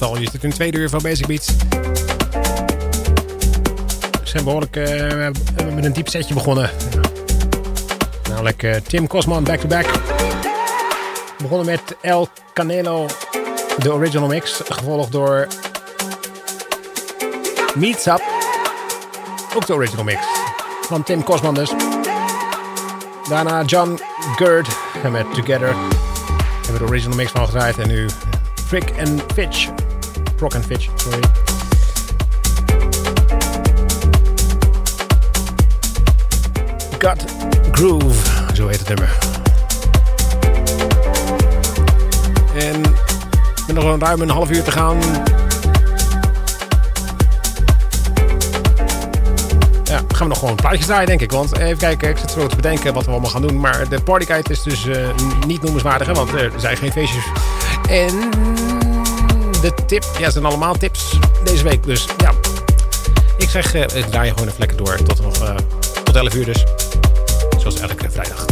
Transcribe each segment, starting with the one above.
Al. Je zit in een tweede uur van Basic Beats. We zijn behoorlijk hebben met een diep setje begonnen. Namelijk uh, Tim Kosman back-to-back. We begonnen met El Canelo, de original mix. Gevolgd door Meets Up. Ook de original mix. Van Tim Kosman dus. Daarna John Gerd met Together. Hebben we de original mix van gedraaid. En nu Frick and Fitch. Proc and Fitch, sorry. Got Groove, zo heet het nummer. En met nog een ruim een half uur te gaan. Ja, gaan we nog gewoon plaatjes draaien, denk ik. Want even kijken, ik zit zo te bedenken wat we allemaal gaan doen. Maar de partykite is dus uh, niet noemenswaardig, want er zijn geen feestjes. En de tip, ja, zijn allemaal tips deze week. Dus ja, ik zeg, ik draai je gewoon even lekker door tot nog uh, tot 11 uur dus. Zoals elke vrijdag.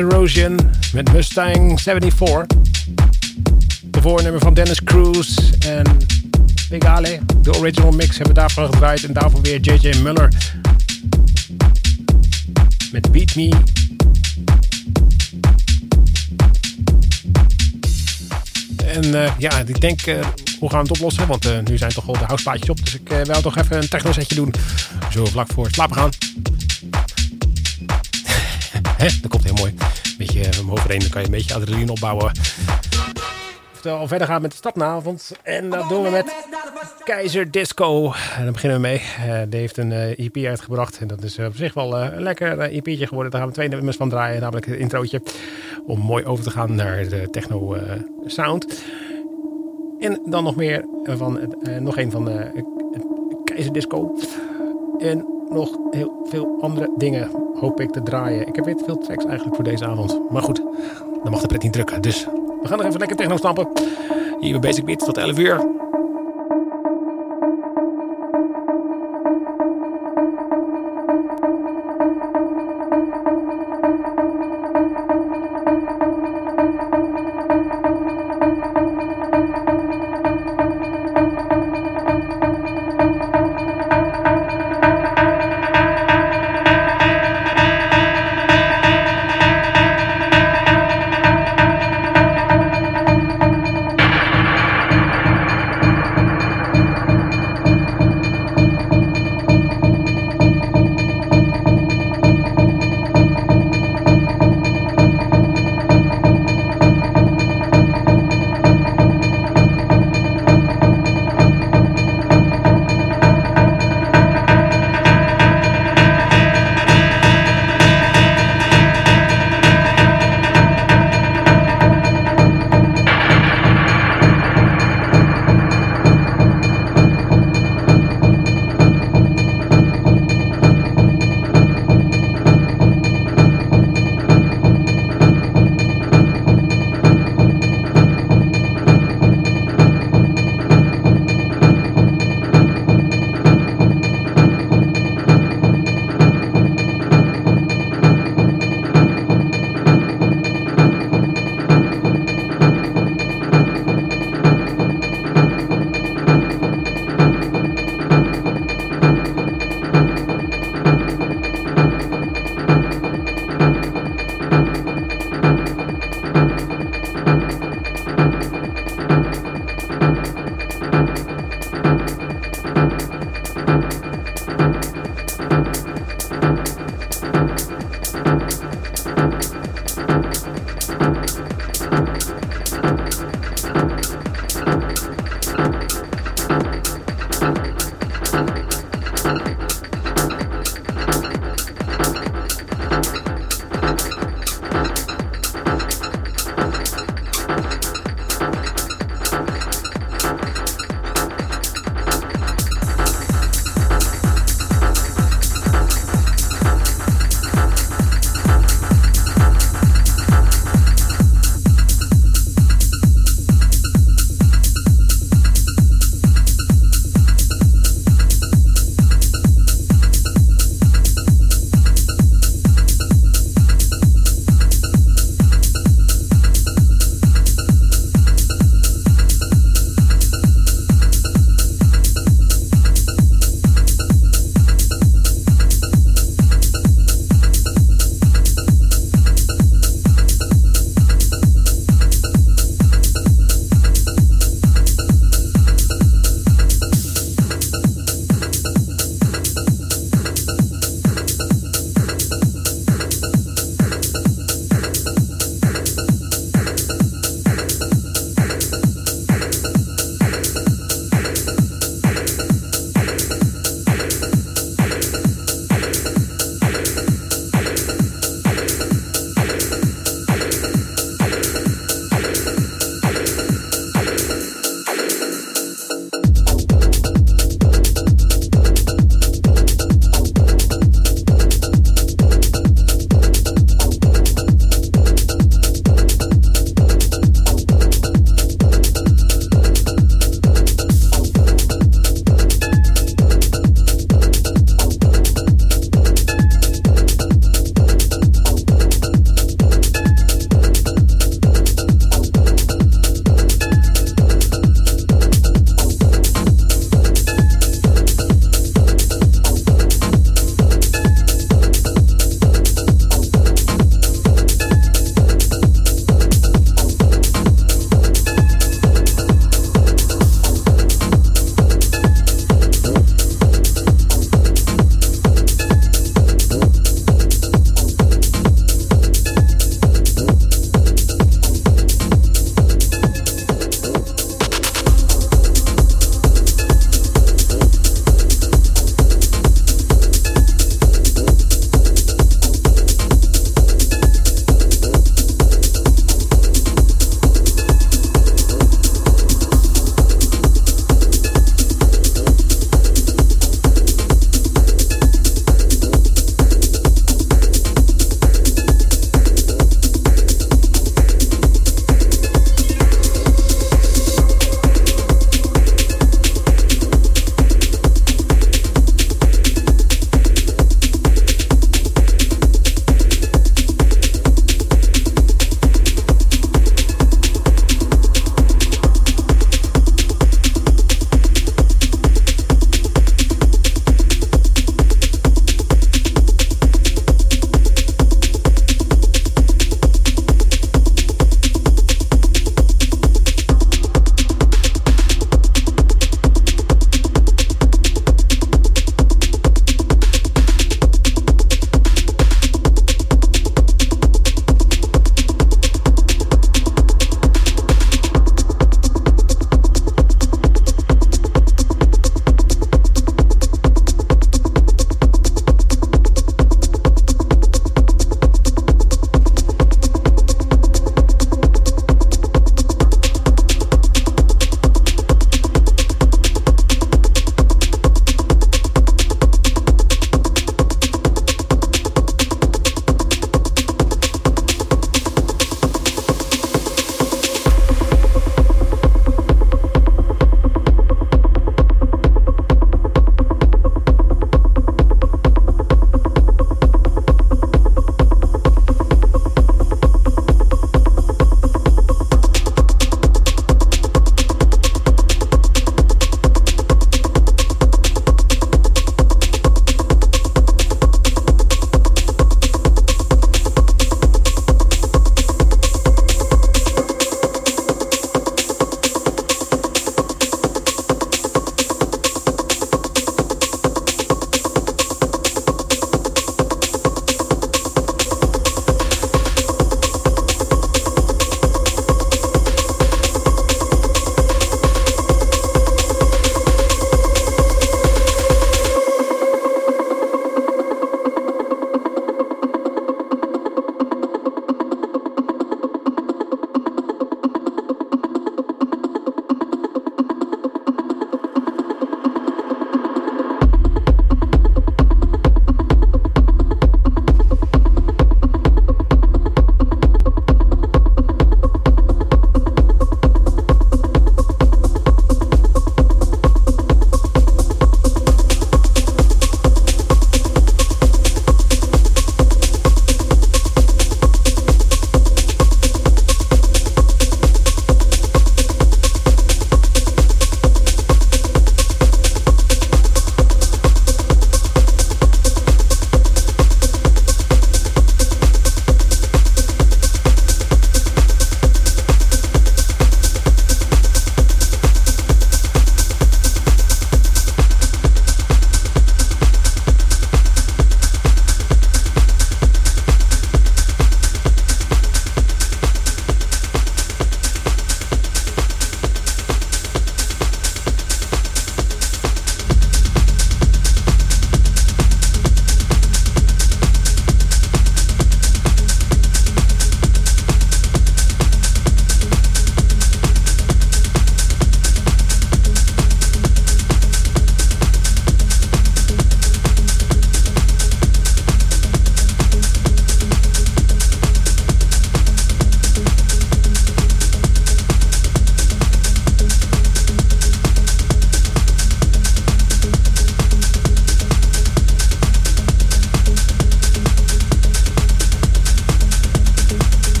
Erosion met Mustang 74. De voornummer van Dennis Cruz en Big Ale. De original mix hebben we daarvan gedraaid. En daarvoor weer J.J. Muller met Beat Me. En uh, ja, ik denk, uh, hoe gaan we het oplossen? Want uh, nu zijn toch al de houseplaatjes op. Dus ik wil toch even een techno setje doen. Zo vlak voor slapen gaan. Hè, dat komt heel mooi. Een beetje omhoog heen, dan kan je een beetje adrenaline opbouwen. Oftewel verder gaan met de stapnavond. En dat doen we met Keizer Disco. En daar beginnen we mee. Uh, die heeft een uh, EP uitgebracht. En dat is op zich wel een lekker EP'tje geworden. Daar gaan we twee nummers van draaien. Namelijk het introotje. Om mooi over te gaan naar de techno sound. En dan nog meer van, nog een van Keizer Disco. En nog heel veel andere dingen hoop ik te draaien. Ik heb weer te veel tracks eigenlijk voor deze avond. Maar goed, dan mag de pret niet drukken. Dus we gaan nog even lekker techno stampen. Hier bij Basic Beats tot 11 uur.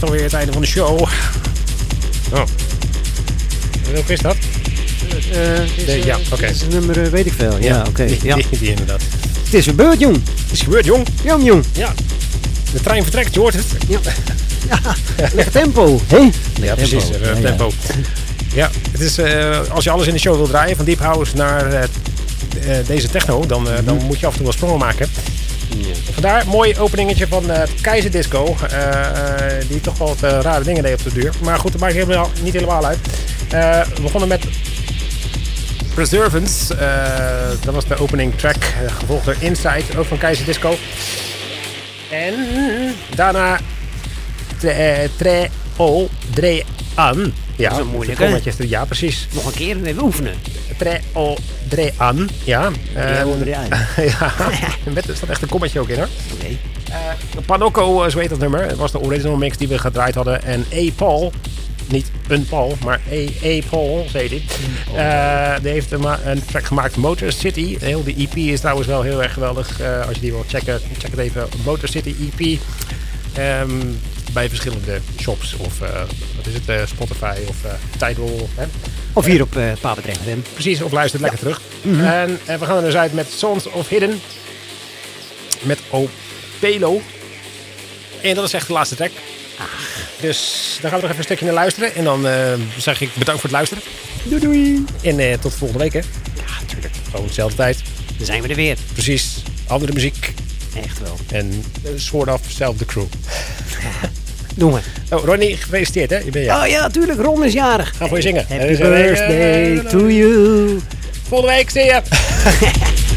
Dan was het alweer het einde van de show. Oh. Welke is dat? Eh, is, eh, ja, het oké. is een nummer, eh, weet ik veel. Ja, oké. Die, Ja. die, die inderdaad. Het is gebeurd, jong. Het is gebeurd, jong. Jong, jong. Ja. De trein vertrekt, je hoort het. Ja. ja. Tempo. Hé? Ja, precies. eh, Ja, ja. tempo. Ja, het is, eh, als je alles in de show wil draaien, van deep house naar eh, eh, deze techno, dan, eh, dan moet je af en toe wel sprongen maken. Vandaar, mooi openingetje van eh Keizer Disco. eh, eh, die toch wel wat rare dingen deed op de duur. Maar goed, dat maakt helemaal, niet helemaal uit. We begonnen met Preservance. dat was de opening track. gevolgd door Inside, ook van Keizer Disco. En daarna Tre, tre O Dre An. Ja, Dat is een moeilijke. Ja, precies. Nog een keer even oefenen. Tre O Dre An. Ja. Ehm, ei. ja, met, er staat echt een kommetje ook in hoor. Oké. Panocco, eh, zo heet dat nummer. Het was de original mix die we gedraaid hadden. En A. Paul, niet een Paul, maar A. A. Paul, zei hij. Eh, die heeft een, track gemaakt, Motor City. Heel de EP is trouwens wel heel erg geweldig. Eh, als je die wilt checken, check het even. Motor City EP. Ehm, bij verschillende shops of eh, wat is het, eh, Spotify of eh Tidal. Hè? Of hier op uh, Papendrecht. Precies, of luister lekker terug. En eh, we gaan er dus uit met Sons of Hidden. Met Opelo. En dat is echt de laatste track. Dus dan gaan we nog even een stukje naar luisteren. En dan zeg ik bedankt voor het luisteren. Doei doei. En tot volgende week hè. Ja, natuurlijk. Gewoon dezelfde tijd. Dan zijn we er weer. Precies. Andere muziek. Echt wel. En soort of zelfde crew. Doen we. Oh, Ronnie, gefeliciteerd hè. Je bent ja. Oh ja, tuurlijk. Ron is jarig. Ga voor je zingen. Happy birthday to you. Volgende week zie je.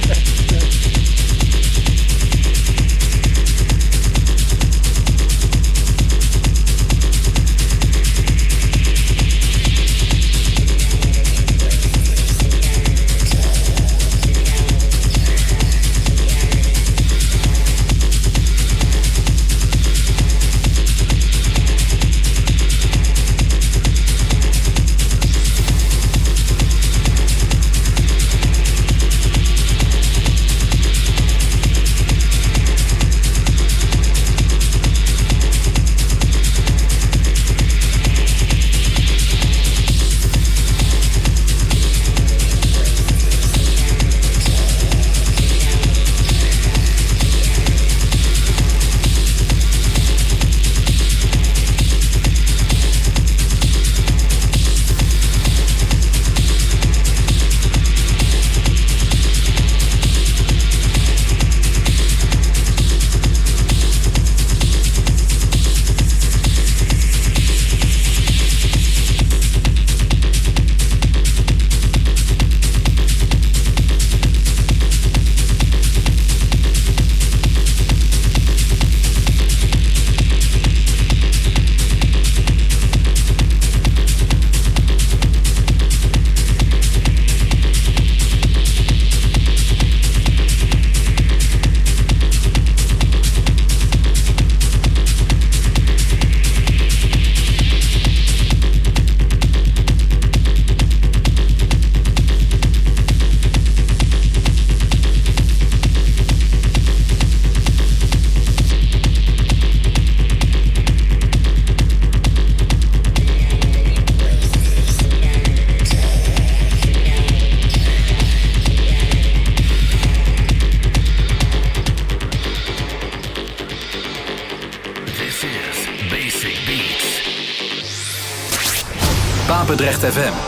8FM.